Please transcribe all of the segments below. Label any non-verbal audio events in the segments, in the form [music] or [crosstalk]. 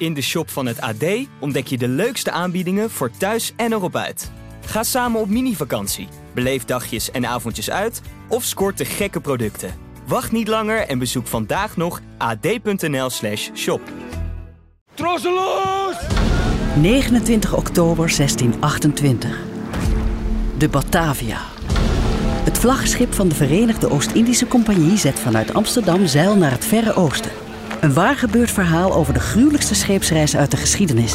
In de shop van het AD ontdek je de leukste aanbiedingen voor thuis en erop uit. Ga samen op mini-vakantie, beleef dagjes en avondjes uit of scoort de gekke producten. Wacht niet langer en bezoek vandaag nog ad.nl/slash shop. Trosselos! 29 oktober 1628. De Batavia. Het vlaggenschip van de Verenigde Oost-Indische Compagnie zet vanuit Amsterdam zeil naar het Verre Oosten. Een waar gebeurd verhaal over de gruwelijkste scheepsreis uit de geschiedenis.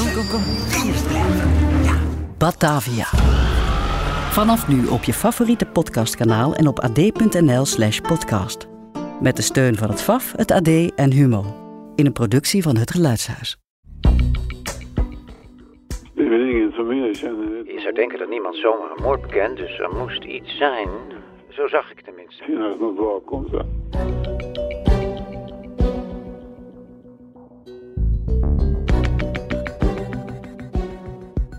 Batavia. Vanaf nu op je favoriete podcastkanaal en op ad.nl/slash podcast. Met de steun van het FAF, het AD en Humo. In een productie van het Geluidshuis. Je zou denken dat niemand zomaar een moord bekent, dus er moest iets zijn. Zo zag ik tenminste. Nog wel komt.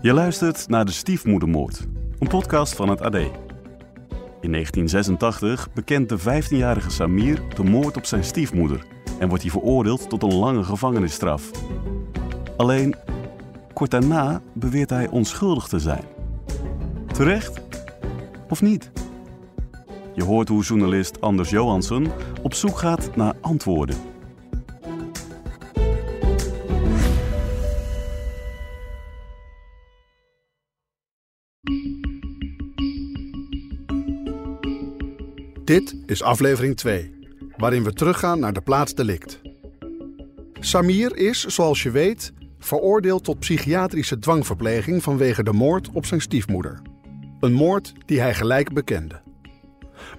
Je luistert naar De Stiefmoedermoord, een podcast van het AD. In 1986 bekent de 15-jarige Samir de moord op zijn stiefmoeder en wordt hij veroordeeld tot een lange gevangenisstraf. Alleen, kort daarna beweert hij onschuldig te zijn. Terecht? Of niet? Je hoort hoe journalist Anders Johansson op zoek gaat naar antwoorden. Dit is aflevering 2, waarin we teruggaan naar de plaats delict. Samir is, zoals je weet, veroordeeld tot psychiatrische dwangverpleging vanwege de moord op zijn stiefmoeder. Een moord die hij gelijk bekende.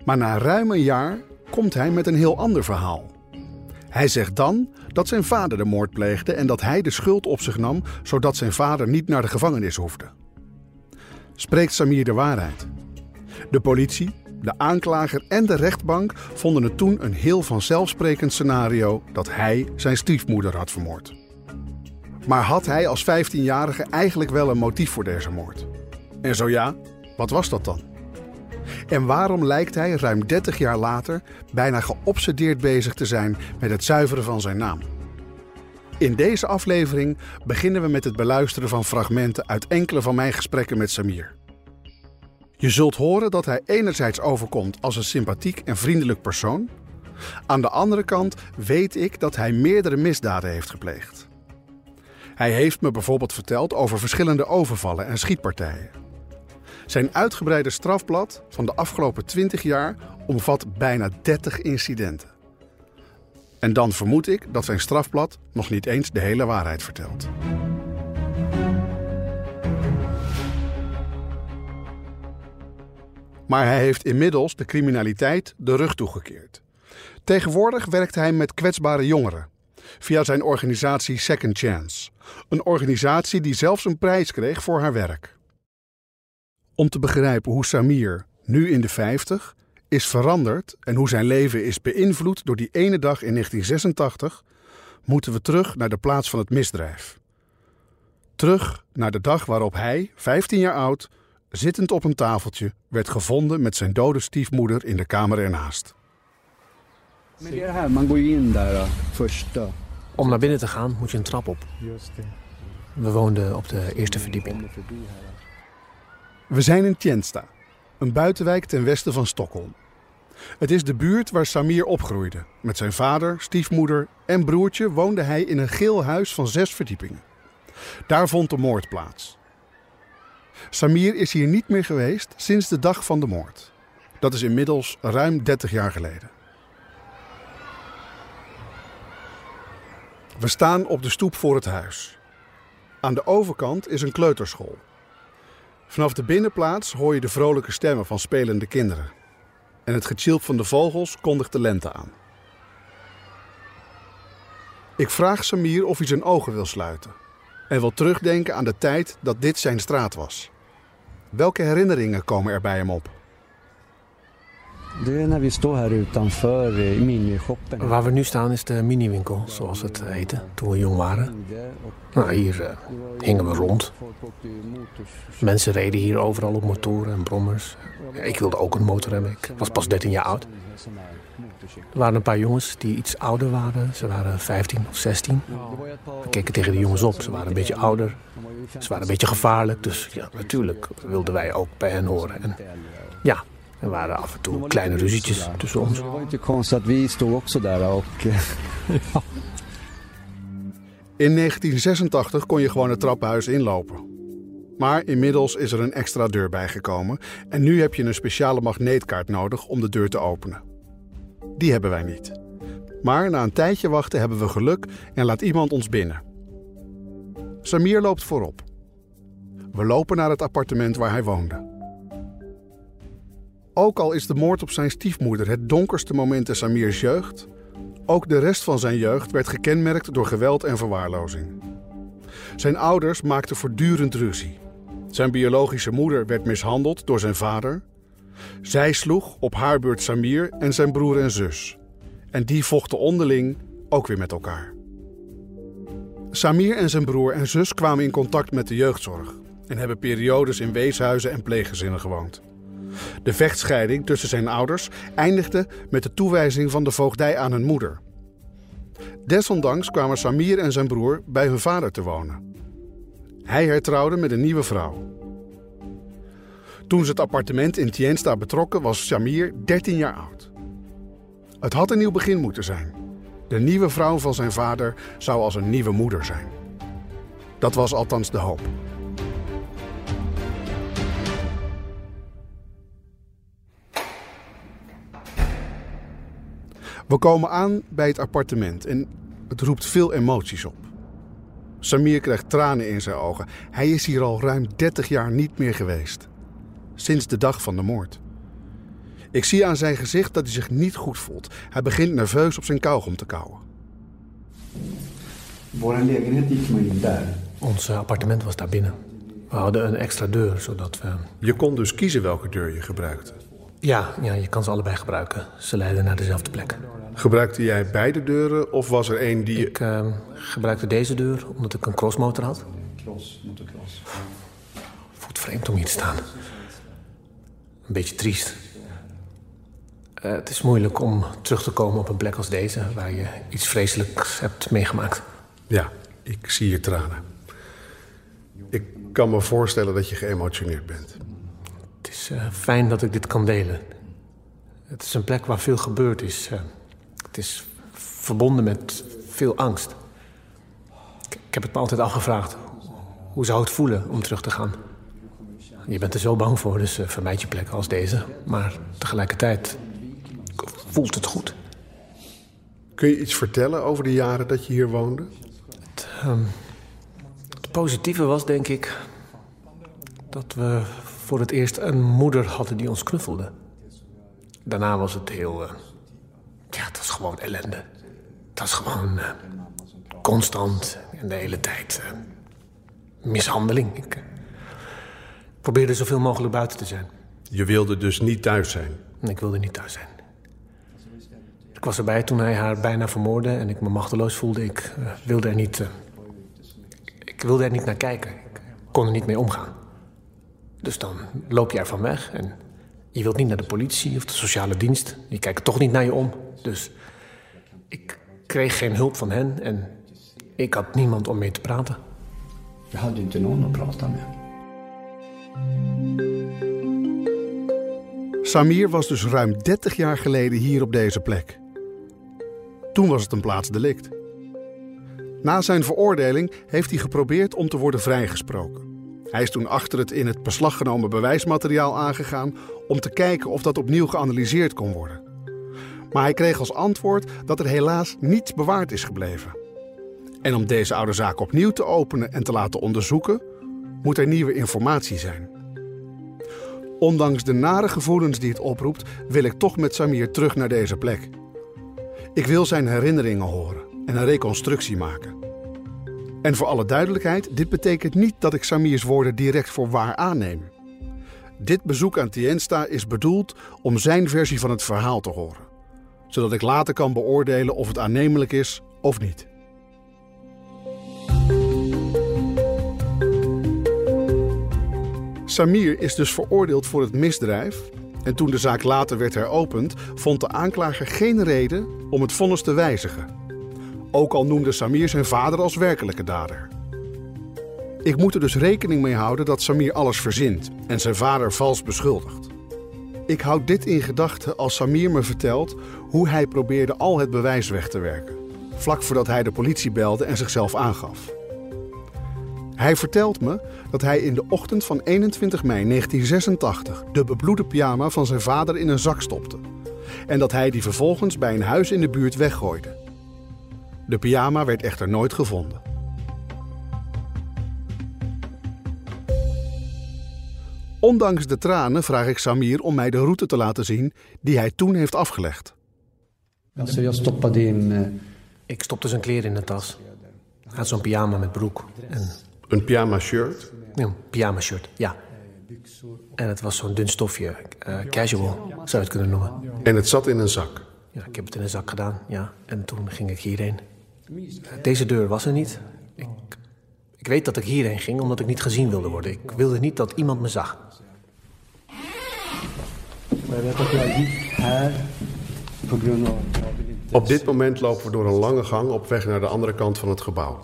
Maar na ruim een jaar komt hij met een heel ander verhaal. Hij zegt dan dat zijn vader de moord pleegde en dat hij de schuld op zich nam zodat zijn vader niet naar de gevangenis hoefde. Spreekt Samir de waarheid? De politie, de aanklager en de rechtbank vonden het toen een heel vanzelfsprekend scenario dat hij zijn stiefmoeder had vermoord. Maar had hij als 15-jarige eigenlijk wel een motief voor deze moord? En zo ja, wat was dat dan? En waarom lijkt hij ruim 30 jaar later bijna geobsedeerd bezig te zijn met het zuiveren van zijn naam? In deze aflevering beginnen we met het beluisteren van fragmenten uit enkele van mijn gesprekken met Samir. Je zult horen dat hij enerzijds overkomt als een sympathiek en vriendelijk persoon. Aan de andere kant weet ik dat hij meerdere misdaden heeft gepleegd. Hij heeft me bijvoorbeeld verteld over verschillende overvallen en schietpartijen. Zijn uitgebreide strafblad van de afgelopen 20 jaar omvat bijna 30 incidenten. En dan vermoed ik dat zijn strafblad nog niet eens de hele waarheid vertelt. Maar hij heeft inmiddels de criminaliteit de rug toegekeerd. Tegenwoordig werkt hij met kwetsbare jongeren via zijn organisatie Second Chance, een organisatie die zelfs een prijs kreeg voor haar werk. Om te begrijpen hoe Samir, nu in de 50, is veranderd en hoe zijn leven is beïnvloed door die ene dag in 1986, moeten we terug naar de plaats van het misdrijf. Terug naar de dag waarop hij, 15 jaar oud, zittend op een tafeltje, werd gevonden met zijn dode stiefmoeder in de kamer ernaast. Om naar binnen te gaan moet je een trap op. We woonden op de eerste verdieping. We zijn in Tjensta, een buitenwijk ten westen van Stockholm. Het is de buurt waar Samir opgroeide. Met zijn vader, stiefmoeder en broertje woonde hij in een geel huis van zes verdiepingen. Daar vond de moord plaats. Samir is hier niet meer geweest sinds de dag van de moord. Dat is inmiddels ruim 30 jaar geleden. We staan op de stoep voor het huis. Aan de overkant is een kleuterschool. Vanaf de binnenplaats hoor je de vrolijke stemmen van spelende kinderen. En het getjilp van de vogels kondigt de lente aan. Ik vraag Samir of hij zijn ogen wil sluiten. En wil terugdenken aan de tijd dat dit zijn straat was. Welke herinneringen komen er bij hem op? Eh. Waar we nu staan is de miniwinkel, zoals het heette toen we jong waren. Nou, hier eh, hingen we rond. Mensen reden hier overal op motoren en brommers. Ja, ik wilde ook een motor hebben. Ik was pas 13 jaar oud. Er waren een paar jongens die iets ouder waren. Ze waren 15 of 16. We keken tegen de jongens op. Ze waren een beetje ouder. Ze waren een beetje gevaarlijk. Dus ja, natuurlijk wilden wij ook bij hen horen. En ja, er waren af en toe kleine ruzietjes tussen ons. [laughs] In 1986 kon je gewoon het trappenhuis inlopen. Maar inmiddels is er een extra deur bijgekomen en nu heb je een speciale magneetkaart nodig om de deur te openen. Die hebben wij niet. Maar na een tijdje wachten hebben we geluk en laat iemand ons binnen. Samir loopt voorop. We lopen naar het appartement waar hij woonde. Ook al is de moord op zijn stiefmoeder het donkerste moment in Samir's jeugd, ook de rest van zijn jeugd werd gekenmerkt door geweld en verwaarlozing. Zijn ouders maakten voortdurend ruzie. Zijn biologische moeder werd mishandeld door zijn vader. Zij sloeg op haar beurt Samir en zijn broer en zus. En die vochten onderling ook weer met elkaar. Samir en zijn broer en zus kwamen in contact met de jeugdzorg en hebben periodes in weeshuizen en pleeggezinnen gewoond. De vechtscheiding tussen zijn ouders eindigde met de toewijzing van de voogdij aan hun moeder. Desondanks kwamen Samir en zijn broer bij hun vader te wonen. Hij hertrouwde met een nieuwe vrouw. Toen ze het appartement in Tiensta betrokken was Samir 13 jaar oud. Het had een nieuw begin moeten zijn. De nieuwe vrouw van zijn vader zou als een nieuwe moeder zijn. Dat was althans de hoop. We komen aan bij het appartement en het roept veel emoties op. Samir krijgt tranen in zijn ogen. Hij is hier al ruim 30 jaar niet meer geweest. Sinds de dag van de moord. Ik zie aan zijn gezicht dat hij zich niet goed voelt. Hij begint nerveus op zijn kauwgom te kauwen. Ons eh, appartement was daar binnen. We hadden een extra deur, zodat we... Je kon dus kiezen welke deur je gebruikte. Ja, ja, je kan ze allebei gebruiken. Ze leiden naar dezelfde plek. Gebruikte jij beide deuren of was er één die je... Ik eh, gebruikte deze deur omdat ik een crossmotor had. Cross, motocross. Voelt vreemd om hier te staan. Een beetje triest. Eh, het is moeilijk om terug te komen op een plek als deze... waar je iets vreselijks hebt meegemaakt. Ja, ik zie je tranen. Ik kan me voorstellen dat je geëmotioneerd bent. Het is eh, fijn dat ik dit kan delen. Het is een plek waar veel gebeurd is. eh. het is verbonden met veel angst. Ik, ik heb het me altijd afgevraagd. Hoe zou het voelen om terug te gaan? Je bent er zo bang voor, dus eh, vermijd je plekken als deze. Maar tegelijkertijd voelt het goed. Kun je iets vertellen over de jaren dat je hier woonde? Ehm, het positieve was, denk ik, dat we voor het eerst een moeder hadden die ons knuffelde. Daarna was het heel. eh, ja, het was gewoon ellende. Het was gewoon eh, constant en de hele tijd mishandeling. Ik probeerde zoveel mogelijk buiten te zijn. Je wilde dus niet thuis zijn. En ik wilde niet thuis zijn. Ik was erbij toen hij haar bijna vermoordde en ik me machteloos voelde. Ik eh, wilde er niet. eh, ik wilde er niet naar kijken. Ik kon er niet mee omgaan. Dus dan loop je ervan weg en je wilt niet naar de politie of de sociale dienst. Die kijken toch niet naar je om. Dus ik kreeg geen hulp van hen en ik had niemand om mee te praten. Vi hade inte någon att prata med. Samir was dus ruim 30 jaar geleden hier op deze plek. Toen was het een plaatsdelict. Na zijn veroordeling heeft hij geprobeerd om te worden vrijgesproken. Hij is toen achter het in het beslag genomen bewijsmateriaal aangegaan om te kijken of dat opnieuw geanalyseerd kon worden. Maar hij kreeg als antwoord dat er helaas niets bewaard is gebleven. En om deze oude zaak opnieuw te openen en te laten onderzoeken, moet er nieuwe informatie zijn. Ondanks de nare gevoelens die het oproept, wil ik toch met Samir terug naar deze plek. Ik wil zijn herinneringen horen en een reconstructie maken. En voor alle duidelijkheid, dit betekent niet dat ik Samirs woorden direct voor waar aanneem. Dit bezoek aan Tiensta is bedoeld om zijn versie van het verhaal te horen, zodat ik later kan beoordelen of het aannemelijk is of niet. Samir is dus veroordeeld voor het misdrijf. En toen de zaak later werd heropend, vond de aanklager geen reden om het vonnis te wijzigen. Ook al noemde Samir zijn vader als werkelijke dader. Ik moet er dus rekening mee houden dat Samir alles verzint en zijn vader vals beschuldigt. Ik houd dit in gedachten als Samir me vertelt hoe hij probeerde al het bewijs weg te werken, vlak voordat hij de politie belde en zichzelf aangaf. Hij vertelt me dat hij in de ochtend van 21 mei 1986 de bebloede pyjama van zijn vader in een zak stopte. En dat hij die vervolgens bij een huis in de buurt weggooide. De pyjama werd echter nooit gevonden. Ondanks de tranen vraag ik Samir om mij de route te laten zien die hij toen heeft afgelegd. Eh, Ik stopte zijn kleren in de tas. Hij had zo'n pyjama met broek. En Een pyjama shirt? ja, een pyjama shirt, ja. En het was zo'n dun stofje. eh, casual, zou je het kunnen noemen. En het zat in een zak. Ja, ik heb het in een zak gedaan, ja. En toen ging ik hierheen. Deze deur was er niet. Ik, ik weet dat ik hierheen ging omdat ik niet gezien wilde worden. Ik wilde niet dat iemand me zag. Op dit moment lopen we door een lange gang op weg naar de andere kant van het gebouw.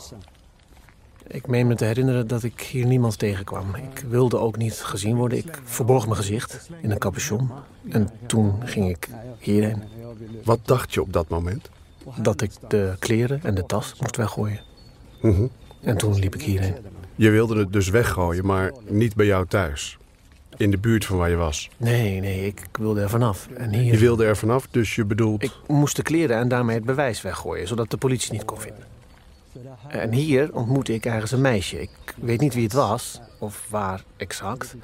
Ik meen me te herinneren dat ik hier niemand tegenkwam. Ik wilde ook niet gezien worden. Ik verborg mijn gezicht in een capuchon. En toen ging ik hierheen. Wat dacht je op dat moment? Dat ik de kleren en de tas moest weggooien. En toen liep ik hierheen. Je wilde het dus weggooien, maar niet bij jou thuis. In de buurt van waar je was. Nee, nee, ik wilde er vanaf. En hier... Je wilde er vanaf, dus je bedoelt... Ik moest de kleren en daarmee het bewijs weggooien, zodat de politie niet kon vinden. En hier ontmoette ik ergens een meisje. Ik weet niet wie het was, of waar exact.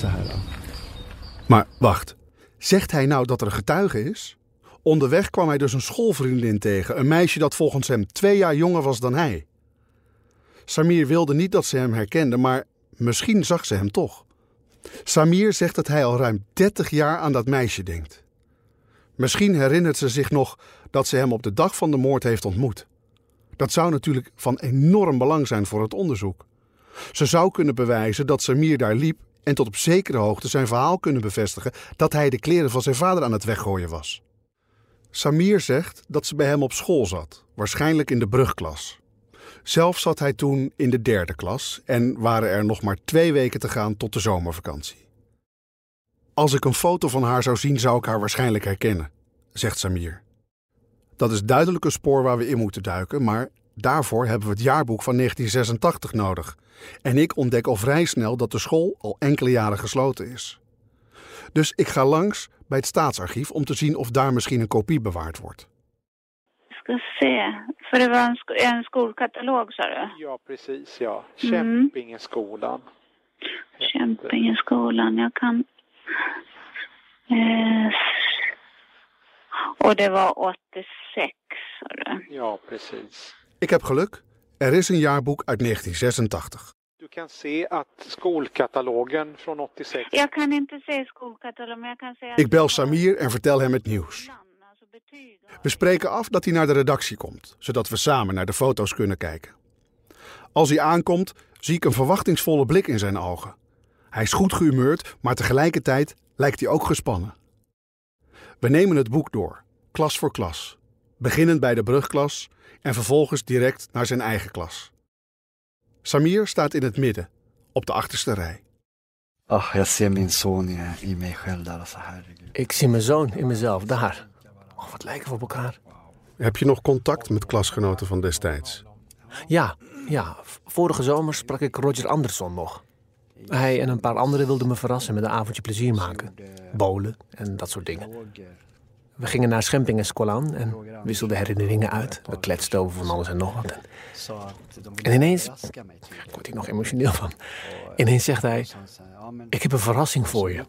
Här? då? Maar wacht, zegt hij nou dat er een getuige is? Onderweg kwam hij dus een schoolvriendin tegen, een meisje dat volgens hem twee jaar jonger was dan hij. Samir wilde niet dat ze hem herkende, maar misschien zag ze hem toch. Samir zegt dat hij al ruim 30 jaar aan dat meisje denkt. Misschien herinnert ze zich nog dat ze hem op de dag van de moord heeft ontmoet. Dat zou natuurlijk van enorm belang zijn voor het onderzoek. Ze zou kunnen bewijzen dat Samir daar liep en tot op zekere hoogte zijn verhaal kunnen bevestigen dat hij de kleren van zijn vader aan het weggooien was. Samir zegt dat ze bij hem op school zat, waarschijnlijk in de brugklas. Zelf zat hij toen in de derde klas en waren er nog maar twee weken te gaan tot de zomervakantie. Als ik een foto van haar zou zien, zou ik haar waarschijnlijk herkennen, zegt Samir. Dat is duidelijk een spoor waar we in moeten duiken, maar daarvoor hebben we het jaarboek van 1986 nodig. En ik ontdek al vrij snel dat de school al enkele jaren gesloten is. Dus ik ga langs bij het staatsarchief om te zien of daar misschien een kopie bewaard wordt. För det var en, sk- en skolkatalog sa du? Ja, precies ja. Mm. Kämpingeskolan. Kämpingeskolan. Jag kan... Eh, och det var 86 sa du? Ja, precis. Ik heb geluk. Er is een jaarboek uit 1986. Du kan se att skolkatalogen från 86 Jag kan inte se skolkatalog men jag kan se att... Ik bel Samir en vertel hem het nieuws. We spreken af dat hij naar de redactie komt, zodat we samen naar de foto's kunnen kijken. Als hij aankomt, zie ik een verwachtingsvolle blik in zijn ogen. Hij is goed gehumeurd, maar tegelijkertijd lijkt hij ook gespannen. We nemen het boek door, klas voor klas. Beginnend bij de brugklas en vervolgens direct naar zijn eigen klas. Samir staat in het midden, op de achterste rij. Ah, jag ser min son i, i mig själv där. Alltså, herregud. Ik zie mijn zoon in mezelf, daar. Oh, wat lijken we op elkaar. Heb je nog contact met klasgenoten van destijds? Ja, ja. Vorige zomer sprak ik Roger Anderson nog. Hij en een paar anderen wilden me verrassen met een avondje plezier maken. Bolen en dat soort dingen. We gingen naar Schempingenskolan en wisselden herinneringen uit. We kletsten over van alles en nog wat. En ineens, ik word hier nog emotioneel van. Ineens zegt hij, ik heb een verrassing voor je.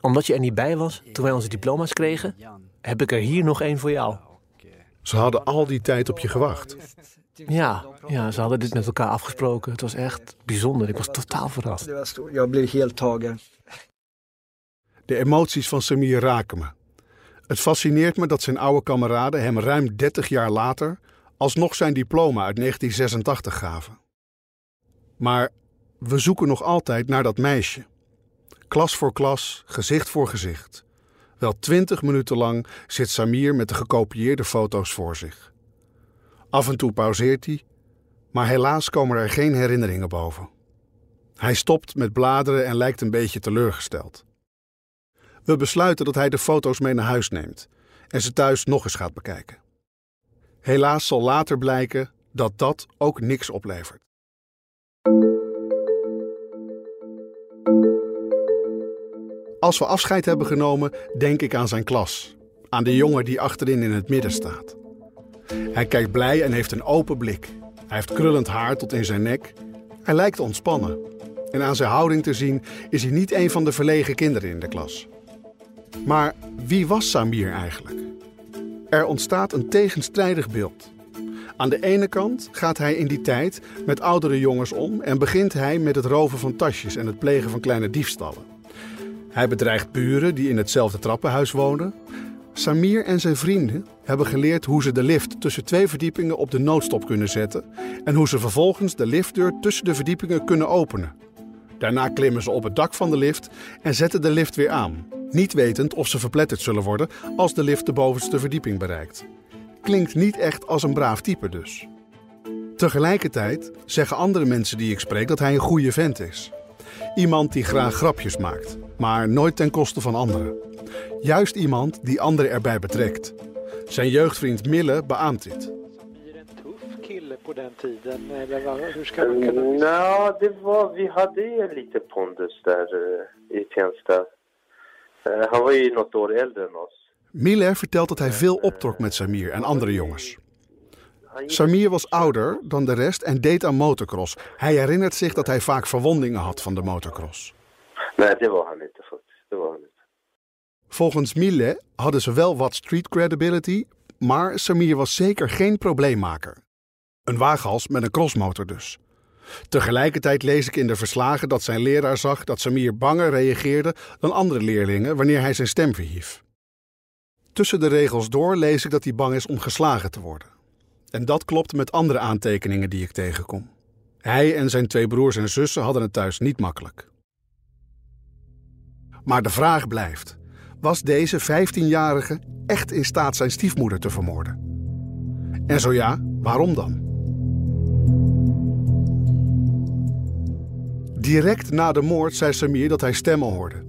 Omdat je er niet bij was toen wij onze diploma's kregen, heb ik er hier nog één voor jou. Ze hadden al die tijd op je gewacht. Ja, ja, ze hadden dit met elkaar afgesproken. Het was echt bijzonder. Ik was totaal verrast. Jag blev helt tagen. De emoties van Samir raken me. Het fascineert me dat zijn oude kameraden hem ruim 30 jaar later alsnog zijn diploma uit 1986 gaven. Maar we zoeken nog altijd naar dat meisje. Klas voor klas, gezicht voor gezicht. Wel twintig minuten lang zit Samir met de gekopieerde foto's voor zich. Af en toe pauzeert hij, maar helaas komen er geen herinneringen boven. Hij stopt met bladeren en lijkt een beetje teleurgesteld. We besluiten dat hij de foto's mee naar huis neemt en ze thuis nog eens gaat bekijken. Helaas zal later blijken dat dat ook niks oplevert. Als we afscheid hebben genomen, denk ik aan zijn klas. Aan de jongen die achterin in het midden staat. Hij kijkt blij en heeft een open blik. Hij heeft krullend haar tot in zijn nek. Hij lijkt ontspannen. En aan zijn houding te zien is hij niet een van de verlegen kinderen in de klas. Maar wie was Samir eigenlijk? Er ontstaat een tegenstrijdig beeld. Aan de ene kant gaat hij in die tijd met oudere jongens om en begint hij met het roven van tasjes en het plegen van kleine diefstallen. Hij bedreigt buren die in hetzelfde trappenhuis wonen. Samir en zijn vrienden hebben geleerd hoe ze de lift tussen twee verdiepingen op de noodstop kunnen zetten en hoe ze vervolgens de liftdeur tussen de verdiepingen kunnen openen. Daarna klimmen ze op het dak van de lift en zetten de lift weer aan, niet wetend of ze verpletterd zullen worden als de lift de bovenste verdieping bereikt. Klinkt niet echt als een braaf type dus. Tegelijkertijd zeggen andere mensen die ik spreek dat hij een goede vent is. Iemand die graag grapjes maakt, maar nooit ten koste van anderen. Juist iemand die anderen erbij betrekt. Zijn jeugdvriend Mille beaamt dit. Kille på den tiden, eller vad, hur ska man kunna... Ja, det var, vi hade ju lite pondus där eh, i Tensta. Eh, Han var ju något år äldre än oss. Mille vertelt dat hij veel optrok met Samir en andere jongens. Samir was ouder dan de rest en deed aan motocross. Hij herinnert zich dat hij vaak verwondingen had van de motocross. Var han inte faktiskt. Det var han inte. Volgens Mille hadden ze wel wat street credibility, maar Samir was zeker geen probleemmaker. Een waaghals met een crossmotor dus. Tegelijkertijd lees ik in de verslagen dat zijn leraar zag dat Samir banger reageerde dan andere leerlingen wanneer hij zijn stem verhief. Tussen de regels door lees ik dat hij bang is om geslagen te worden. En dat klopt met andere aantekeningen die ik tegenkom. Hij en zijn twee broers en zussen hadden het thuis niet makkelijk. Maar de vraag blijft: was deze 15-jarige echt in staat zijn stiefmoeder te vermoorden? En zo ja, waarom dan? Direct na de moord zei Samir dat hij stemmen hoorde.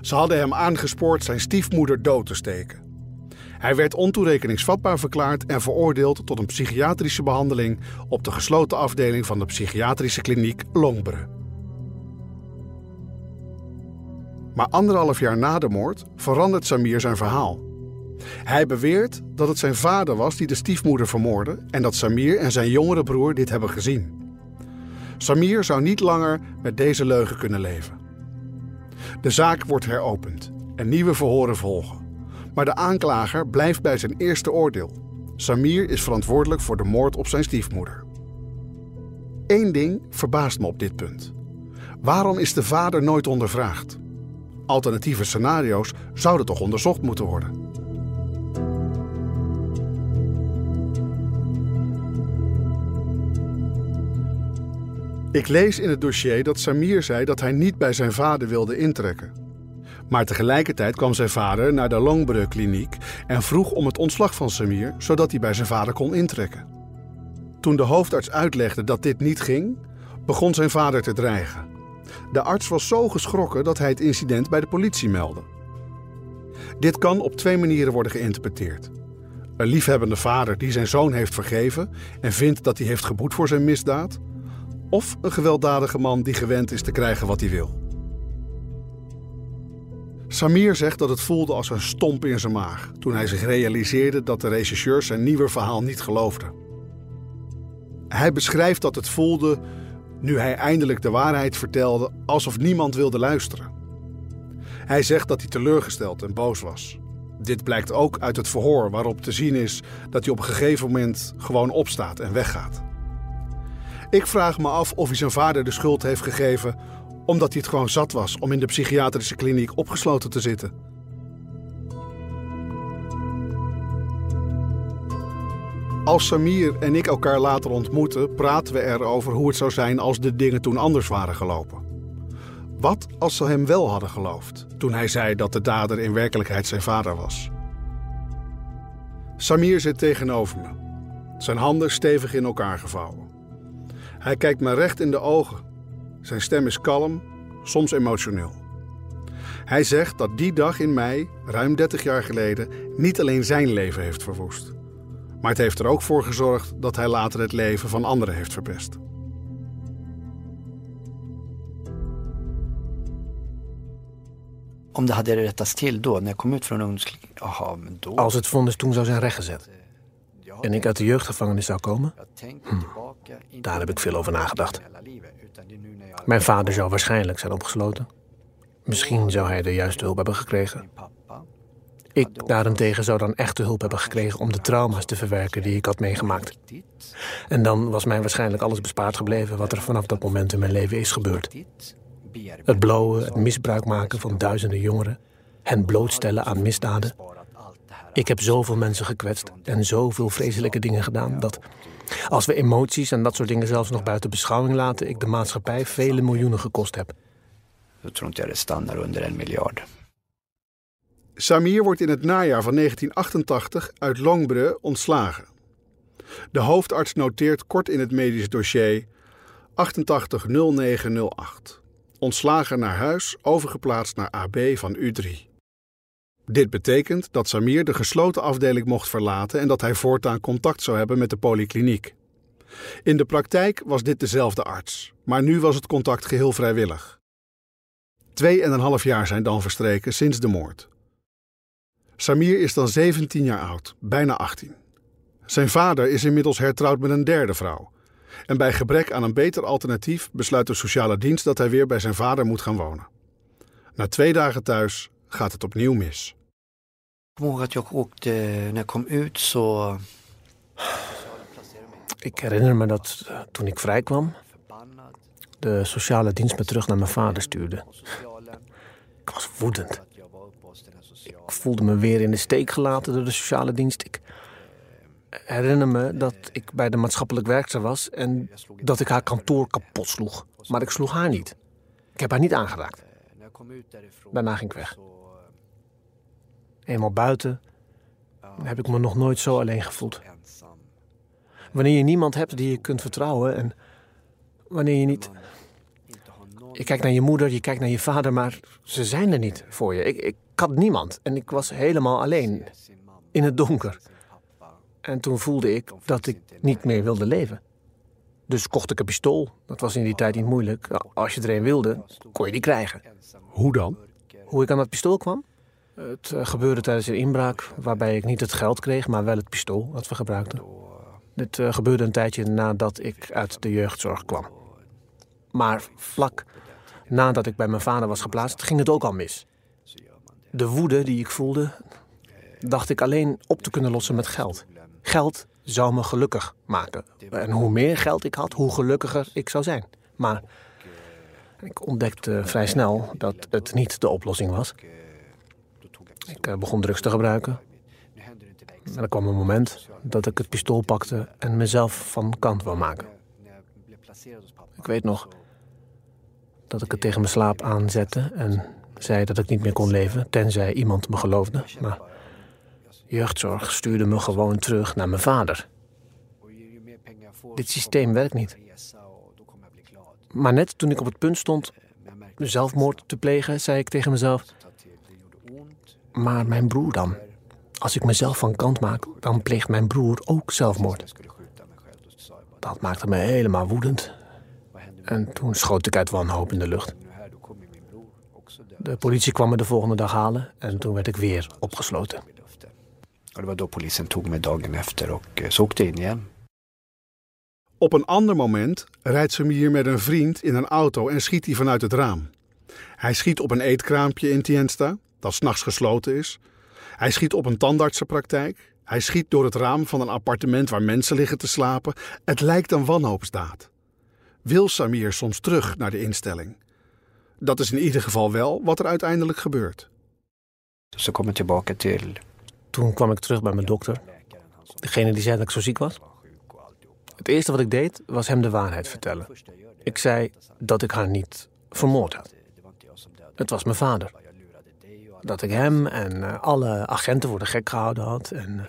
Ze hadden hem aangespoord zijn stiefmoeder dood te steken. Hij werd ontoerekeningsvatbaar verklaard en veroordeeld tot een psychiatrische behandeling op de gesloten afdeling van de psychiatrische kliniek Longbre. Maar anderhalf jaar na de moord verandert Samir zijn verhaal. Hij beweert dat het zijn vader was die de stiefmoeder vermoordde en dat Samir en zijn jongere broer dit hebben gezien. Samir zou niet langer met deze leugen kunnen leven. De zaak wordt heropend en nieuwe verhoren volgen. Maar de aanklager blijft bij zijn eerste oordeel. Samir is verantwoordelijk voor de moord op zijn stiefmoeder. Eén ding verbaast me op dit punt. Waarom is de vader nooit ondervraagd? Alternatieve scenario's zouden toch onderzocht moeten worden. Ik lees in het dossier dat Samir zei dat hij niet bij zijn vader wilde intrekken. Maar tegelijkertijd kwam zijn vader naar de Longbreu kliniek en vroeg om het ontslag van Samir, zodat hij bij zijn vader kon intrekken. Toen de hoofdarts uitlegde dat dit niet ging, begon zijn vader te dreigen. De arts was zo geschrokken dat hij het incident bij de politie meldde. Dit kan op twee manieren worden geïnterpreteerd. Een liefhebbende vader die zijn zoon heeft vergeven en vindt dat hij heeft geboet voor zijn misdaad, of een gewelddadige man die gewend is te krijgen wat hij wil. Samir zegt dat het voelde als een stomp in zijn maag toen hij zich realiseerde dat de rechercheurs zijn nieuwe verhaal niet geloofden. Hij beschrijft dat het voelde nu hij eindelijk de waarheid vertelde alsof niemand wilde luisteren. Hij zegt dat hij teleurgesteld en boos was. Dit blijkt ook uit het verhoor waarop te zien is dat hij op een gegeven moment gewoon opstaat en weggaat. Ik vraag me af of hij zijn vader de schuld heeft gegeven omdat hij het gewoon zat was om in de psychiatrische kliniek opgesloten te zitten. Als Samir en ik elkaar later ontmoeten, praten we erover hoe het zou zijn als de dingen toen anders waren gelopen. Wat als ze hem wel hadden geloofd toen hij zei dat de dader in werkelijkheid zijn vader was? Samir zit tegenover me, zijn handen stevig in elkaar gevouwen. Hij kijkt me recht in de ogen. Zijn stem is kalm, soms emotioneel. Hij zegt dat die dag in mei, ruim 30 jaar geleden, niet alleen zijn leven heeft verwoest. Maar het heeft er ook voor gezorgd dat hij later het leven van anderen heeft verpest. Om till då, när jag kom ut från ungdomskliniken, jaha, men då... Als het vonnis toen zou zijn rechtgezet en ik uit de jeugdgevangenis zou komen, hm, daar heb ik veel over nagedacht. Mijn vader zou waarschijnlijk zijn opgesloten. Misschien zou hij de juiste hulp hebben gekregen. Ik daarentegen zou dan echte hulp hebben gekregen om de trauma's te verwerken die ik had meegemaakt. En dan was mij waarschijnlijk alles bespaard gebleven wat er vanaf dat moment in mijn leven is gebeurd. Het blowen, het misbruik maken van duizenden jongeren, hen blootstellen aan misdaden. Ik heb zoveel mensen gekwetst en zoveel vreselijke dingen gedaan dat als we emoties en dat soort dingen zelfs nog buiten beschouwing laten, ik de maatschappij vele miljoenen gekost heb. Jag tror inte det stannar under en miljard. Samir wordt in het najaar van 1988 uit Longbre ontslagen. De hoofdarts noteert kort in het medisch dossier 880908. Ontslagen naar huis, overgeplaatst naar AB van U3. Dit betekent dat Samir de gesloten afdeling mocht verlaten en dat hij voortaan contact zou hebben met de polykliniek. In de praktijk was dit dezelfde arts, maar nu was het contact geheel vrijwillig. Twee en een half jaar zijn dan verstreken sinds de moord. Samir is dan 17 jaar oud, bijna 18. Zijn vader is inmiddels hertrouwd met een derde vrouw. En bij gebrek aan een beter alternatief besluit de sociale dienst dat hij weer bij zijn vader moet gaan wonen. Na twee dagen thuis gaat het opnieuw mis. Ik när jag kom ut så... Ik herinner me dat eh, toen ik vrij kwam, de sociale dienst me terug naar mijn vader stuurde. Ik was woedend. Ik voelde me weer in de steek gelaten door de sociale dienst. Ik herinner me dat ik bij de maatschappelijk werkster was en dat ik haar kantoor kapot sloeg. Maar ik sloeg haar niet. Ik heb haar niet aangeraakt. Daarna ging ik weg. Eenmaal buiten heb ik me nog nooit zo alleen gevoeld. Wanneer je niemand hebt die je kunt vertrouwen en wanneer je niet. Je kijkt naar je moeder, je kijkt naar je vader, maar ze zijn er niet voor je. Ik, ik had niemand en ik was helemaal alleen. In het donker. En toen voelde ik dat ik niet meer wilde leven. Dus kocht ik een pistool. Dat was in die tijd niet moeilijk. Als je er een wilde, kon je die krijgen. Hoe dan? Hoe ik aan dat pistool kwam? Het eh, gebeurde tijdens een inbraak waarbij ik niet het geld kreeg, maar wel het pistool dat we gebruikten. Dit eh, gebeurde een tijdje nadat ik uit de jeugdzorg kwam. Maar vlak nadat ik bij mijn vader was geplaatst, ging het ook al mis. De woede die ik voelde, dacht ik alleen op te kunnen lossen met geld. Geld zou me gelukkig maken. En hoe meer geld ik had, hoe gelukkiger ik zou zijn. Maar ik ontdekte vrij snel dat het niet de oplossing was. Ik eh, begon drugs te gebruiken. En er kwam een moment dat ik het pistool pakte en mezelf van kant wou maken. Ik weet nog dat ik het tegen mijn slaap aanzette en zei dat ik niet meer kon leven, tenzij iemand me geloofde. Maar jeugdzorg stuurde me gewoon terug naar mijn vader. Dit systeem werkt niet. Maar net toen ik op het punt stond zelfmoord te plegen, zei ik tegen mezelf: Maar mijn broer dan? Als ik mezelf van kant maak, dan pleegt mijn broer ook zelfmoord. Dat maakte me helemaal woedend. En toen schoot ik uit wanhoop in de lucht. De politie kwam me de volgende dag halen en toen werd ik weer opgesloten. Det var då polisen tog mig dagen efter och eh, så åkte jag in igen. Op een ander moment rijdt Samir met een vriend in een auto en schiet hij vanuit het raam. Hij schiet op een eetkraampje in Tiensta, dat s'nachts gesloten is. Hij schiet op een tandartsenpraktijk. Hij schiet door het raam van een appartement waar mensen liggen te slapen. Het lijkt een wanhoopsdaad. Wil Samir soms terug naar de instelling? Dat is in ieder geval wel wat er uiteindelijk gebeurt. Ze komen tillbaka till... Toen kwam ik terug bij mijn dokter. Degene die zei dat ik zo ziek was. Het eerste wat ik deed was hem de waarheid vertellen. Ik zei dat ik haar niet vermoord had. Het was mijn vader. Dat ik hem en eh, alle agenten voor de gek gehouden had. En, uh,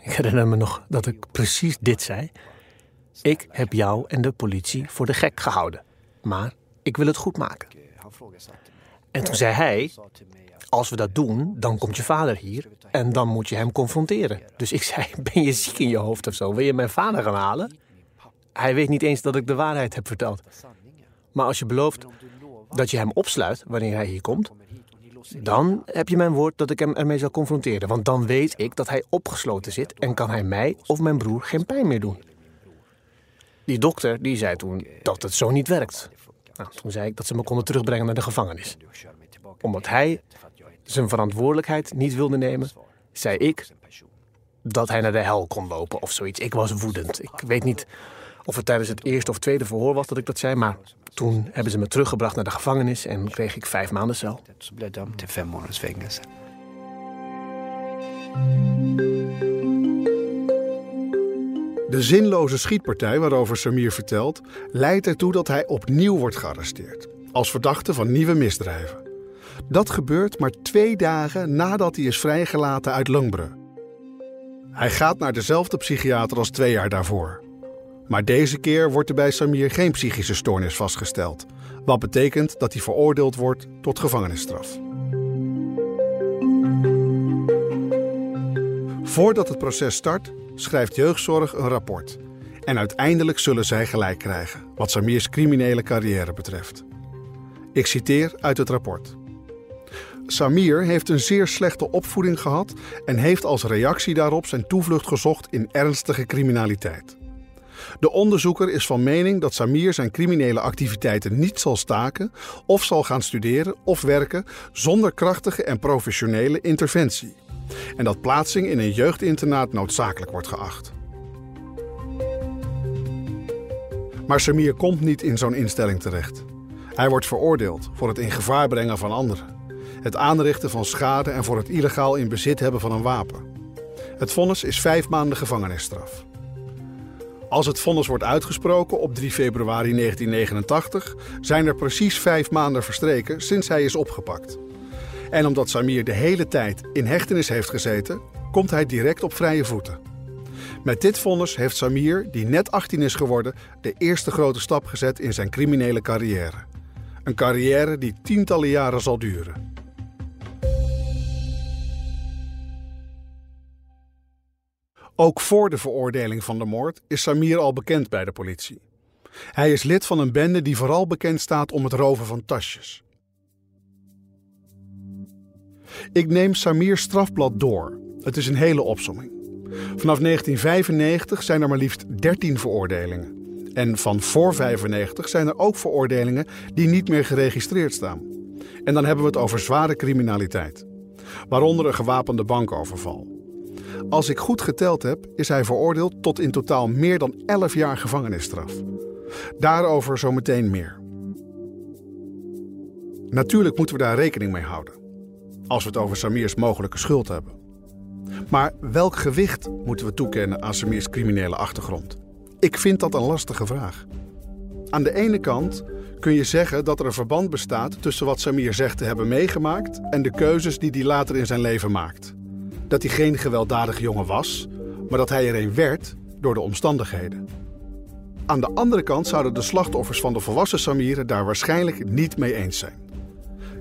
ik herinner me nog dat ik precies dit zei. Ik heb jou en de politie voor de gek gehouden. Maar ik wil het goed maken. En toen zei hij: Als we dat doen, dan komt je vader hier en dan moet je hem confronteren. Dus ik [laughs] zei: Ben je ziek in je hoofd of zo? Wil je mijn vader gaan halen? Hij weet niet eens dat ik de waarheid heb verteld. Maar als je belooft dat je hem opsluit wanneer hij hier komt, dan heb je mijn woord dat ik hem ermee zal confronteren. Want dan weet ik dat hij opgesloten zit en kan hij mij of mijn broer geen pijn meer doen. Die dokter die zei toen dat het zo niet werkt. Nou, toen zei ik dat ze me konden terugbrengen naar de gevangenis. Omdat hij zijn verantwoordelijkheid niet wilde nemen, zei ik dat hij naar de hel kon lopen of zoiets. Ik was woedend. Ik weet niet of het tijdens het eerste of tweede verhoor was dat ik dat zei, maar toen hebben ze me teruggebracht naar de gevangenis en kreeg ik vijf maanden cel. De zinloze schietpartij waarover Samir vertelt, leidt ertoe dat hij opnieuw wordt gearresteerd. Als verdachte van nieuwe misdrijven. Dat gebeurt maar twee dagen nadat hij is vrijgelaten uit Lungbre. Hij gaat naar dezelfde psychiater als twee jaar daarvoor. Maar deze keer wordt er bij Samir geen psychische stoornis vastgesteld. Wat betekent dat hij veroordeeld wordt tot gevangenisstraf. Voordat het proces start, schrijft jeugdzorg een rapport. En uiteindelijk zullen zij gelijk krijgen, wat Samirs criminele carrière betreft. Ik citeer uit het rapport. Samir heeft een zeer slechte opvoeding gehad en heeft als reactie daarop zijn toevlucht gezocht in ernstige criminaliteit. De onderzoeker is van mening dat Samir zijn criminele activiteiten niet zal staken of zal gaan studeren of werken zonder krachtige en professionele interventie. En dat plaatsing in een jeugdinternaat noodzakelijk wordt geacht. Maar Samir komt niet in zo'n instelling terecht. Hij wordt veroordeeld voor het in gevaar brengen van anderen, het aanrichten van schade en voor het illegaal in bezit hebben van een wapen. Het vonnis is vijf maanden gevangenisstraf. Als het vonnis wordt uitgesproken op 3 februari 1989, zijn er precies vijf maanden verstreken sinds hij is opgepakt. En omdat Samir de hele tijd in hechtenis heeft gezeten, komt hij direct op vrije voeten. Met dit vonnis heeft Samir, die net 18 is geworden, de eerste grote stap gezet in zijn criminele carrière. Een carrière die tientallen jaren zal duren. Ook voor de veroordeling van de moord is Samir al bekend bij de politie. Hij is lid van een bende die vooral bekend staat om het roven van tasjes. Ik neem Samir's strafblad door. Het is een hele opsomming. Vanaf 1995 zijn er maar liefst 13 veroordelingen. En van voor 95 zijn er ook veroordelingen die niet meer geregistreerd staan. En dan hebben we het over zware criminaliteit. Waaronder een gewapende bankoverval. Als ik goed geteld heb, is hij veroordeeld tot in totaal meer dan 11 jaar gevangenisstraf. Daarover zometeen meer. Natuurlijk moeten we daar rekening mee houden. Als we het over Samirs mogelijke schuld hebben. Maar welk gewicht moeten we toekennen aan Samirs criminele achtergrond? Ik vind dat een lastige vraag. Aan de ene kant kun je zeggen dat er een verband bestaat tussen wat Samir zegt te hebben meegemaakt en de keuzes die hij later in zijn leven maakt. Dat hij geen gewelddadig jongen was, maar dat hij er een werd door de omstandigheden. Aan de andere kant zouden de slachtoffers van de volwassen Samir daar waarschijnlijk niet mee eens zijn.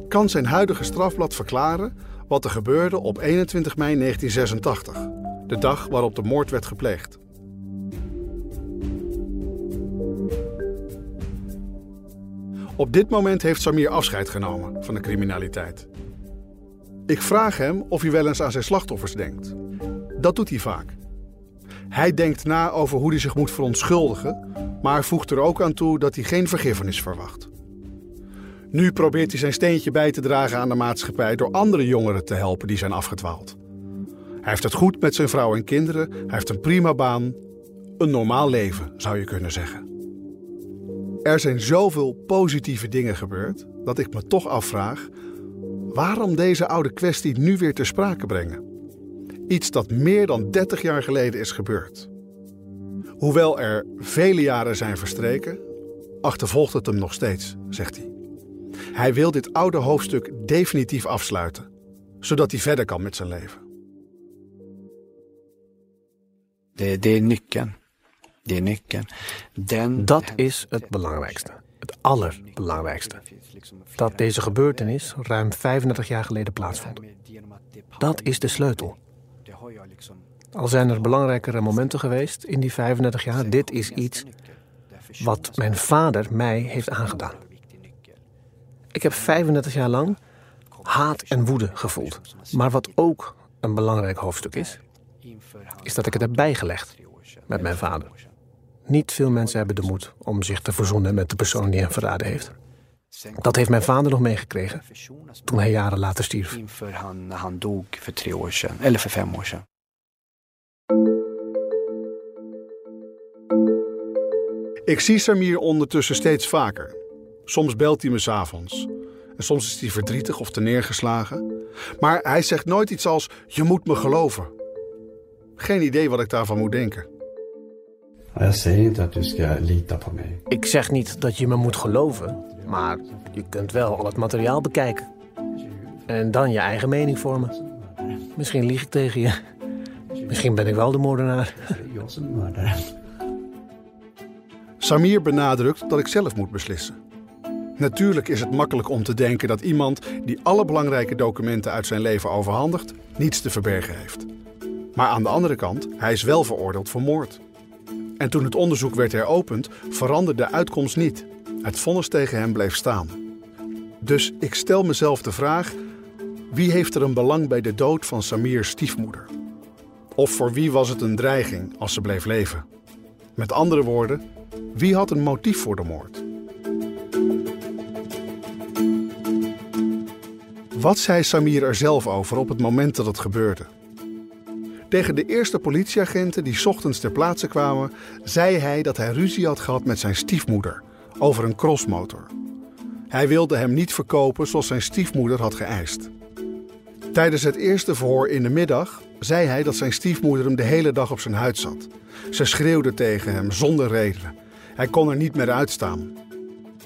Kan zijn huidige strafblad verklaren wat er gebeurde op 21 mei 1986, de dag waarop de moord werd gepleegd? Op dit moment heeft Samir afscheid genomen van de criminaliteit. Ik vraag hem of hij wel eens aan zijn slachtoffers denkt. Dat doet hij vaak. Hij denkt na over hoe hij zich moet verontschuldigen, maar voegt er ook aan toe dat hij geen vergiffenis verwacht. Nu probeert hij zijn steentje bij te dragen aan de maatschappij door andere jongeren te helpen die zijn afgedwaald. Hij heeft het goed met zijn vrouw en kinderen, hij heeft een prima baan. Een normaal leven, zou je kunnen zeggen. Er zijn zoveel positieve dingen gebeurd dat ik me toch afvraag waarom deze oude kwestie nu weer ter sprake brengen. Iets dat meer dan 30 jaar geleden is gebeurd. Hoewel er vele jaren zijn verstreken, achtervolgt het hem nog steeds, zegt hij. Hij wil dit oude hoofdstuk definitief afsluiten, zodat hij verder kan met zijn leven. Nyckeln. Är nyckeln. Den, Dat is het belangrijkste. Het allerbelangrijkste. Dat deze gebeurtenis ruim 35 jaar geleden plaatsvond. Dat is de sleutel. Al zijn er belangrijkere momenten geweest in die 35 jaar, dit is iets wat mijn vader mij heeft aangedaan. Ik heb 35 jaar lang haat en woede gevoeld. Maar wat ook een belangrijk hoofdstuk is, is dat ik het heb bijgelegd met mijn vader. Niet veel mensen hebben de moed om zich te verzoenen met de persoon die hem verraden heeft. Dat heeft mijn vader nog meegekregen toen hij jaren later stierf. Ik zie Samir ondertussen steeds vaker. Soms belt hij me s'avonds. En soms is hij verdrietig of te neergeslagen. Maar hij zegt nooit iets als: Je moet me geloven. Geen idee wat ik daarvan moet denken. Jag säger inte att du ska lita på mig. Ik zeg niet dat je me moet geloven, maar je kunt wel al het materiaal bekijken. En dan je eigen mening vormen. Misschien lieg ik tegen je. Misschien ben ik wel de moordenaar. Samir benadrukt dat ik zelf moet beslissen. Natuurlijk is het makkelijk om te denken dat iemand die alle belangrijke documenten uit zijn leven overhandigt, niets te verbergen heeft. Maar aan de andere kant, hij is wel veroordeeld voor moord. En toen het onderzoek werd heropend, veranderde de uitkomst niet. Het vonnis tegen hem bleef staan. Dus ik stel mezelf de vraag: wie heeft er een belang bij de dood van Samir's stiefmoeder? Of voor wie was het een dreiging als ze bleef leven? Met andere woorden, wie had een motief voor de moord? Wat zei Samir er zelf over op het moment dat het gebeurde? Tegen de eerste politieagenten die ochtends ter plaatse kwamen, zei hij dat hij ruzie had gehad met zijn stiefmoeder over een crossmotor. Hij wilde hem niet verkopen zoals zijn stiefmoeder had geëist. Tijdens het eerste verhoor in de middag zei hij dat zijn stiefmoeder hem de hele dag op zijn huid zat. Ze schreeuwde tegen hem zonder reden. Hij kon er niet meer uitstaan.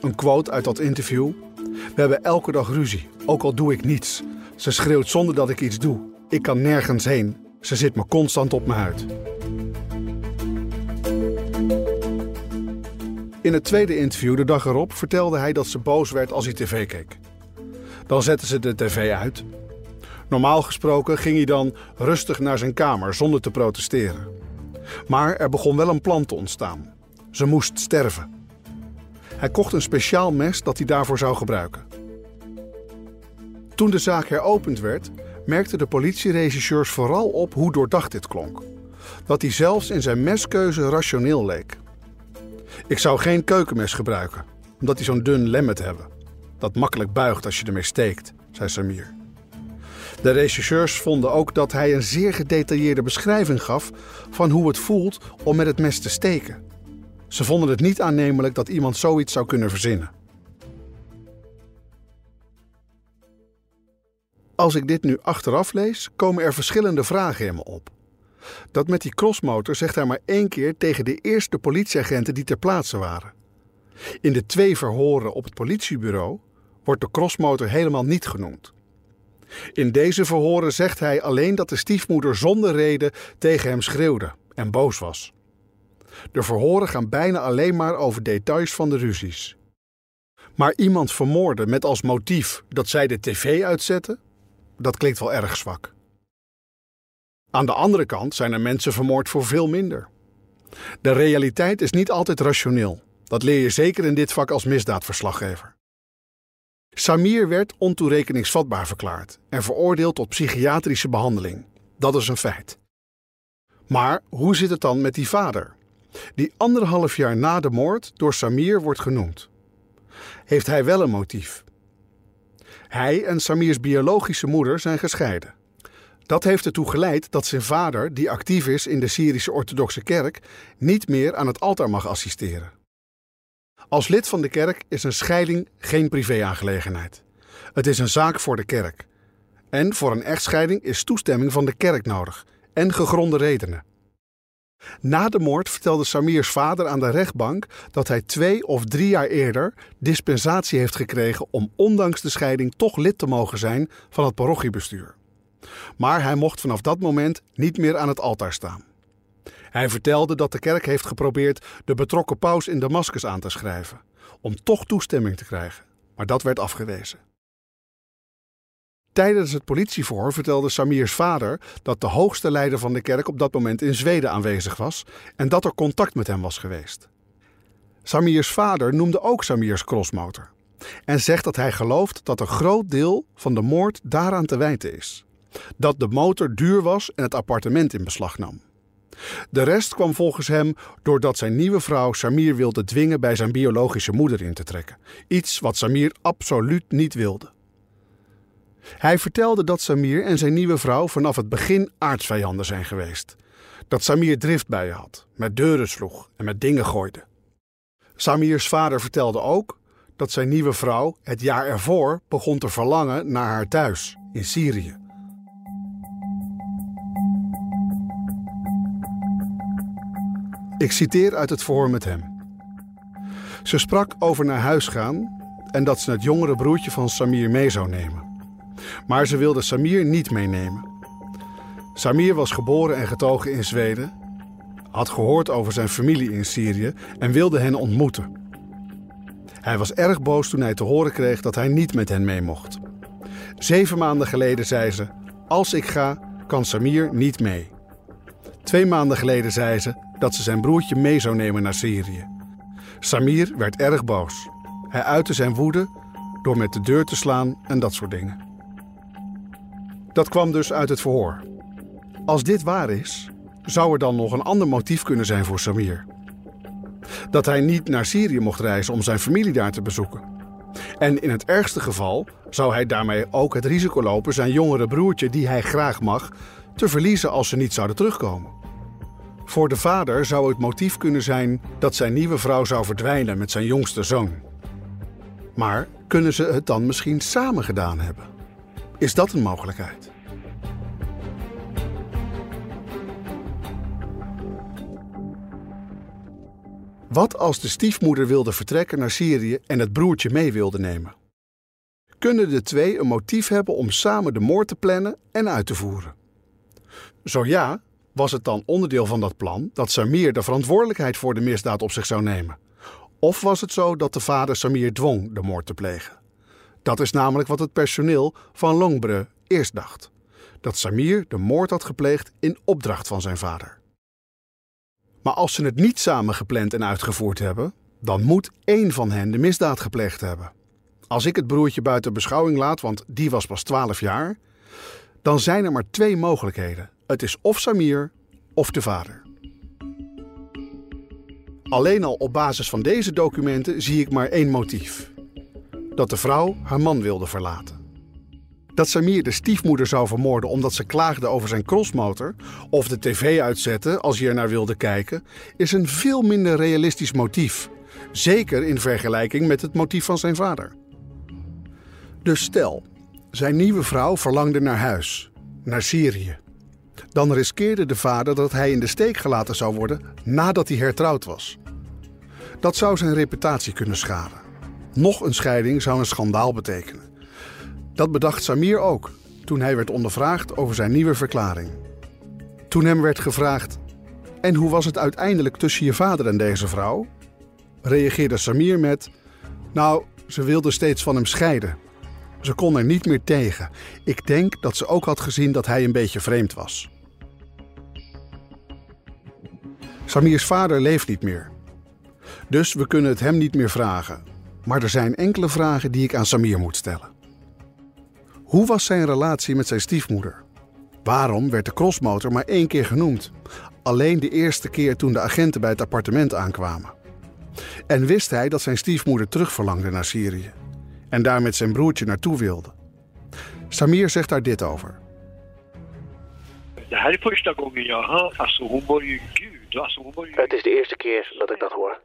Een quote uit dat interview. We hebben elke dag ruzie, ook al doe ik niets. Ze schreeuwt zonder dat ik iets doe. Ik kan nergens heen. Ze zit me constant op mijn huid. In het tweede interview de dag erop vertelde hij dat ze boos werd als hij tv keek. Dan zette ze de tv uit. Normaal gesproken ging hij dan rustig naar zijn kamer zonder te protesteren. Maar er begon wel een plan te ontstaan. Ze moest sterven. Hij kocht een speciaal mes dat hij daarvoor zou gebruiken. Toen de zaak heropend werd, merkten de politieregisseurs vooral op hoe doordacht dit klonk. Dat hij zelfs in zijn meskeuze rationeel leek. Ik zou geen keukenmes gebruiken, omdat hij zo'n dun lemmet hebben. Dat makkelijk buigt als je ermee steekt, zei Samir. De regisseurs vonden ook dat hij een zeer gedetailleerde beschrijving gaf van hoe het voelt om met het mes te steken. Ze vonden het niet aannemelijk dat iemand zoiets zou kunnen verzinnen. Als ik dit nu achteraf lees, komen er verschillende vragen in me op. Dat met die crossmotor zegt hij maar één keer tegen de eerste politieagenten die ter plaatse waren. In de twee verhoren op het politiebureau wordt de crossmotor helemaal niet genoemd. In deze verhoren zegt hij alleen dat de stiefmoeder zonder reden tegen hem schreeuwde en boos was. De verhoren gaan bijna alleen maar over details van de ruzies. Maar iemand vermoorden met als motief dat zij de tv uitzetten, dat klinkt wel erg zwak. Aan de andere kant zijn er mensen vermoord voor veel minder. De realiteit is niet altijd rationeel. Dat leer je zeker in dit vak als misdaadverslaggever. Samir werd ontoerekeningsvatbaar verklaard en veroordeeld tot psychiatrische behandeling. Dat is een feit. Maar hoe zit het dan met die vader, die anderhalf jaar na de moord door Samir wordt genoemd? Heeft hij wel een motief Hij en Samirs biologische moeder zijn gescheiden. Dat heeft ertoe geleid dat zijn vader, die actief is in de Syrische Orthodoxe Kerk, niet meer aan het altaar mag assisteren. Als lid van de kerk is een scheiding geen privéaangelegenheid. Het is een zaak voor de kerk. En voor een echtscheiding is toestemming van de kerk nodig en gegronde redenen. Na de moord vertelde Samirs vader aan de rechtbank dat hij twee of drie jaar eerder dispensatie heeft gekregen om ondanks de scheiding toch lid te mogen zijn van het parochiebestuur. Maar hij mocht vanaf dat moment niet meer aan het altaar staan. Hij vertelde dat de kerk heeft geprobeerd de betrokken paus in Damascus aan te schrijven, om toch toestemming te krijgen, maar dat werd afgewezen. Tijdens het politieverhoor vertelde Samirs vader dat de hoogste leider van de kerk op dat moment in Zweden aanwezig was en dat er contact met hem was geweest. Samirs vader noemde ook Samirs crossmotor en zegt dat hij gelooft dat een groot deel van de moord daaraan te wijten is. Dat de motor duur was en het appartement in beslag nam. De rest kwam volgens hem doordat zijn nieuwe vrouw Samir wilde dwingen bij zijn biologische moeder in te trekken. Iets wat Samir absoluut niet wilde. Hij vertelde dat Samir en zijn nieuwe vrouw vanaf het begin aardsvijanden zijn geweest. Dat Samir drift bij je had, met deuren sloeg en met dingen gooide. Samirs vader vertelde ook dat zijn nieuwe vrouw het jaar ervoor begon te verlangen naar haar thuis in Syrië. Ik citeer uit het verhoor met hem. Ze sprak over naar huis gaan en dat ze het jongere broertje van Samir mee zou nemen. Maar ze wilde Samir niet meenemen. Samir was geboren en getogen in Zweden, had gehoord over zijn familie in Syrië en wilde hen ontmoeten. Hij was erg boos toen hij te horen kreeg dat hij niet met hen mee mocht. Zeven maanden geleden zei ze: Als ik ga, kan Samir niet mee. Twee maanden geleden zei ze dat ze zijn broertje mee zou nemen naar Syrië. Samir werd erg boos. Hij uitte zijn woede door met de deur te slaan en dat soort dingen. Dat kwam dus uit het verhoor. Als dit waar is, zou er dan nog een ander motief kunnen zijn voor Samir. Dat hij niet naar Syrië mocht reizen om zijn familie daar te bezoeken. En in het ergste geval zou hij daarmee ook het risico lopen zijn jongere broertje, die hij graag mag, te verliezen als ze niet zouden terugkomen. Voor de vader zou het motief kunnen zijn dat zijn nieuwe vrouw zou verdwijnen met zijn jongste zoon. Maar kunnen ze het dan misschien samen gedaan hebben? Is dat een mogelijkheid? Wat als de stiefmoeder wilde vertrekken naar Syrië en het broertje mee wilde nemen? Kunnen de twee een motief hebben om samen de moord te plannen en uit te voeren? Zo ja, was het dan onderdeel van dat plan dat Samir de verantwoordelijkheid voor de misdaad op zich zou nemen? Of was het zo dat de vader Samir dwong de moord te plegen? Dat is namelijk wat het personeel van Longbre eerst dacht: dat Samir de moord had gepleegd in opdracht van zijn vader. Maar als ze het niet samen gepland en uitgevoerd hebben, dan moet één van hen de misdaad gepleegd hebben. Als ik het broertje buiten beschouwing laat, want die was pas 12 jaar, dan zijn er maar twee mogelijkheden. Het is of Samir of de vader. Alleen al op basis van deze documenten zie ik maar één motief: dat de vrouw haar man wilde verlaten. Dat Samir de stiefmoeder zou vermoorden omdat ze klaagde over zijn crossmotor of de tv uitzetten als hij er naar wilde kijken, is een veel minder realistisch motief. Zeker in vergelijking met het motief van zijn vader. Dus stel, zijn nieuwe vrouw verlangde naar huis, naar Syrië. Dan riskeerde de vader dat hij in de steek gelaten zou worden nadat hij hertrouwd was. Dat zou zijn reputatie kunnen schaden. Nog een scheiding zou een schandaal betekenen. Dat bedacht Samir ook toen hij werd ondervraagd over zijn nieuwe verklaring. Toen hem werd gevraagd: En hoe was het uiteindelijk tussen je vader en deze vrouw? reageerde Samir met: Nou, ze wilde steeds van hem scheiden. Ze kon er niet meer tegen. Ik denk dat ze ook had gezien dat hij een beetje vreemd was. Samirs vader leeft niet meer. Dus we kunnen het hem niet meer vragen. Maar er zijn enkele vragen die ik aan Samir moet stellen. Hoe was zijn relatie met zijn stiefmoeder? Waarom werd de crossmotor maar één keer genoemd? Alleen de eerste keer toen de agenten bij het appartement aankwamen. En wist hij dat zijn stiefmoeder terugverlangde naar Syrië? En daar met zijn broertje naartoe wilde? Samir zegt daar dit over. Het is de eerste keer dat ik dat hoor.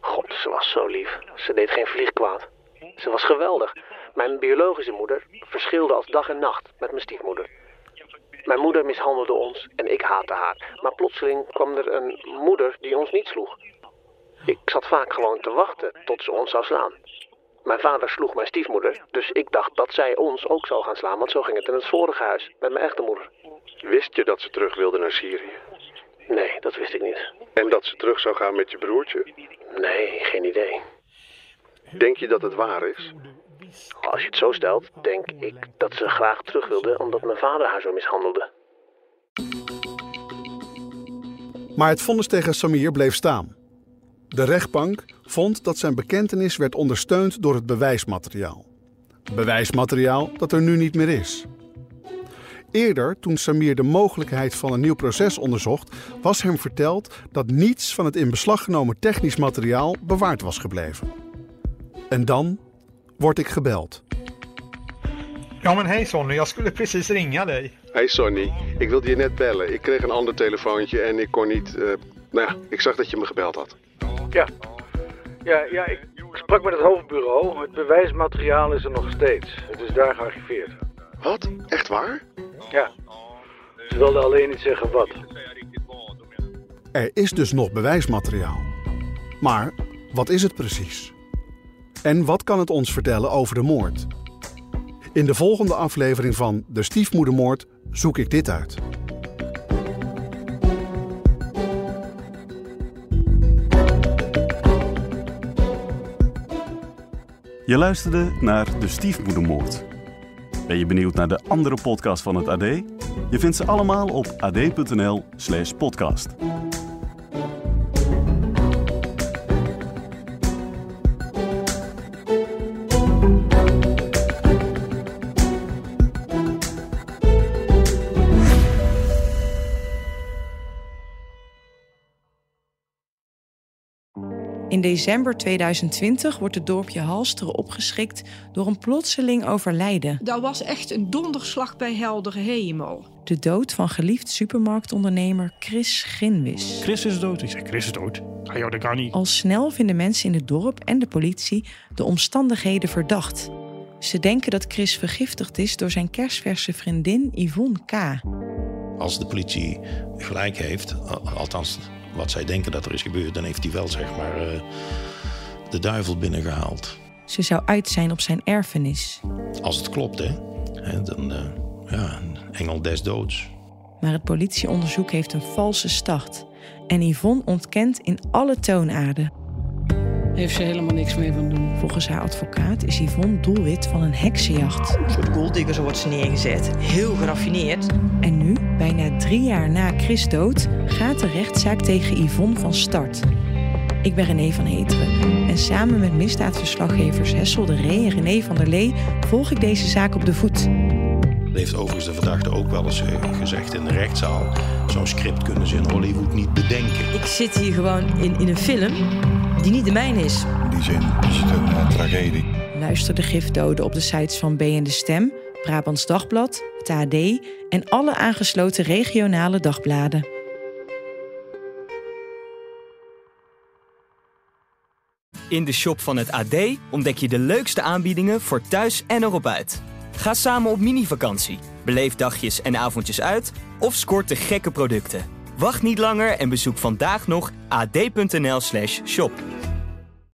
God, ze was zo lief. Ze deed geen vlieg kwaad. Ze was geweldig. Mijn biologische moeder verschilde als dag en nacht met mijn stiefmoeder. Mijn moeder mishandelde ons en ik haatte haar. Maar plotseling kwam er een moeder die ons niet sloeg. Ik zat vaak gewoon te wachten tot ze ons zou slaan. Mijn vader sloeg mijn stiefmoeder, dus ik dacht dat zij ons ook zou gaan slaan, want zo ging het in het vorige huis met mijn echte moeder. Wist je dat ze terug wilde naar Syrië? Nee, dat wist ik niet. En dat ze terug zou gaan met je broertje? Nee, geen idee. Denk je dat het waar is? Als je het zo stelt, denk ik dat ze graag terug wilde omdat mijn vader haar zo mishandelde. Maar het vonnis tegen Samir bleef staan. De rechtbank vond dat zijn bekentenis werd ondersteund door het bewijsmateriaal. Bewijsmateriaal dat er nu niet meer is. Eerder, toen Samir de mogelijkheid van een nieuw proces onderzocht, was hem verteld dat niets van het in beslag genomen technisch materiaal bewaard was gebleven. En dan word ik gebeld. Ja men hej Sonny, jag skulle precies ringa dig. Hey Sonny, ik wilde je net bellen. Ik kreeg een ander telefoontje en ik kon niet... eh, nou ja, ik zag dat je me gebeld had. Ja. Ja, ja, ik sprak met het hoofdbureau. Het bewijsmateriaal is er nog steeds. Het is daar gearchiveerd. Wat? Echt waar? Ja. Ze wilden alleen niet zeggen wat. Er is dus nog bewijsmateriaal. Maar wat is het precies? En wat kan het ons vertellen over de moord? In de volgende aflevering van De Stiefmoedermoord zoek ik dit uit. Je luisterde naar De Stiefmoedermoord. Ben je benieuwd naar de andere podcast van het AD? Je vindt ze allemaal op ad.nl/slash podcast. In december 2020 wordt het dorpje Halsteren opgeschrikt door een plotseling overlijden. Dat was echt een donderslag bij heldere hemel. De dood van geliefd supermarktondernemer Chris Grinwis. Chris is dood. Ik zeg, Chris is dood. Ah, joh, dat kan niet. Al snel vinden mensen in het dorp en de politie de omstandigheden verdacht. Ze denken dat Chris vergiftigd is door zijn kerstverse vriendin Yvonne K. Als de politie gelijk heeft, al- althans wat zij denken dat er is gebeurd, dan heeft hij wel zeg maar eh, de duivel binnengehaald. Ze zou uit zijn op zijn erfenis. Als het klopt, hè, Hè, dan eh, ja, een engel des doods. Maar het politieonderzoek heeft een valse start. En Yvonne ontkent in alle toonaarden. Heeft ze helemaal niks mee van doen. Volgens haar advocaat is Yvonne doelwit van een heksenjacht. Een soort golddigger, wordt ze neergezet. Heel geraffineerd. En nu, bijna drie jaar na Chris dood, gaat de rechtszaak tegen Yvonne van start. Ik ben René van Heteren en samen met misdaadverslaggevers Hessel de Ree en René van der Lee volg ik deze zaak op de voet. Dat heeft overigens de verdachte ook wel eens eh, gezegd in de rechtszaal. Zo'n script kunnen ze in Hollywood niet bedenken. Ik zit hier gewoon in, in een film die niet de mijne is. In die zin is het een eh, tragedie. Luister de gifdoden op de sites van B en de Stem, Brabants Dagblad, het AD en alle aangesloten regionale dagbladen. In de shop van het AD ontdek je de leukste aanbiedingen voor thuis en erop uit. Ga samen op mini-vakantie, beleef dagjes en avondjes uit of scoort de gekke producten. Wacht niet langer en bezoek vandaag nog ad.nl/shop.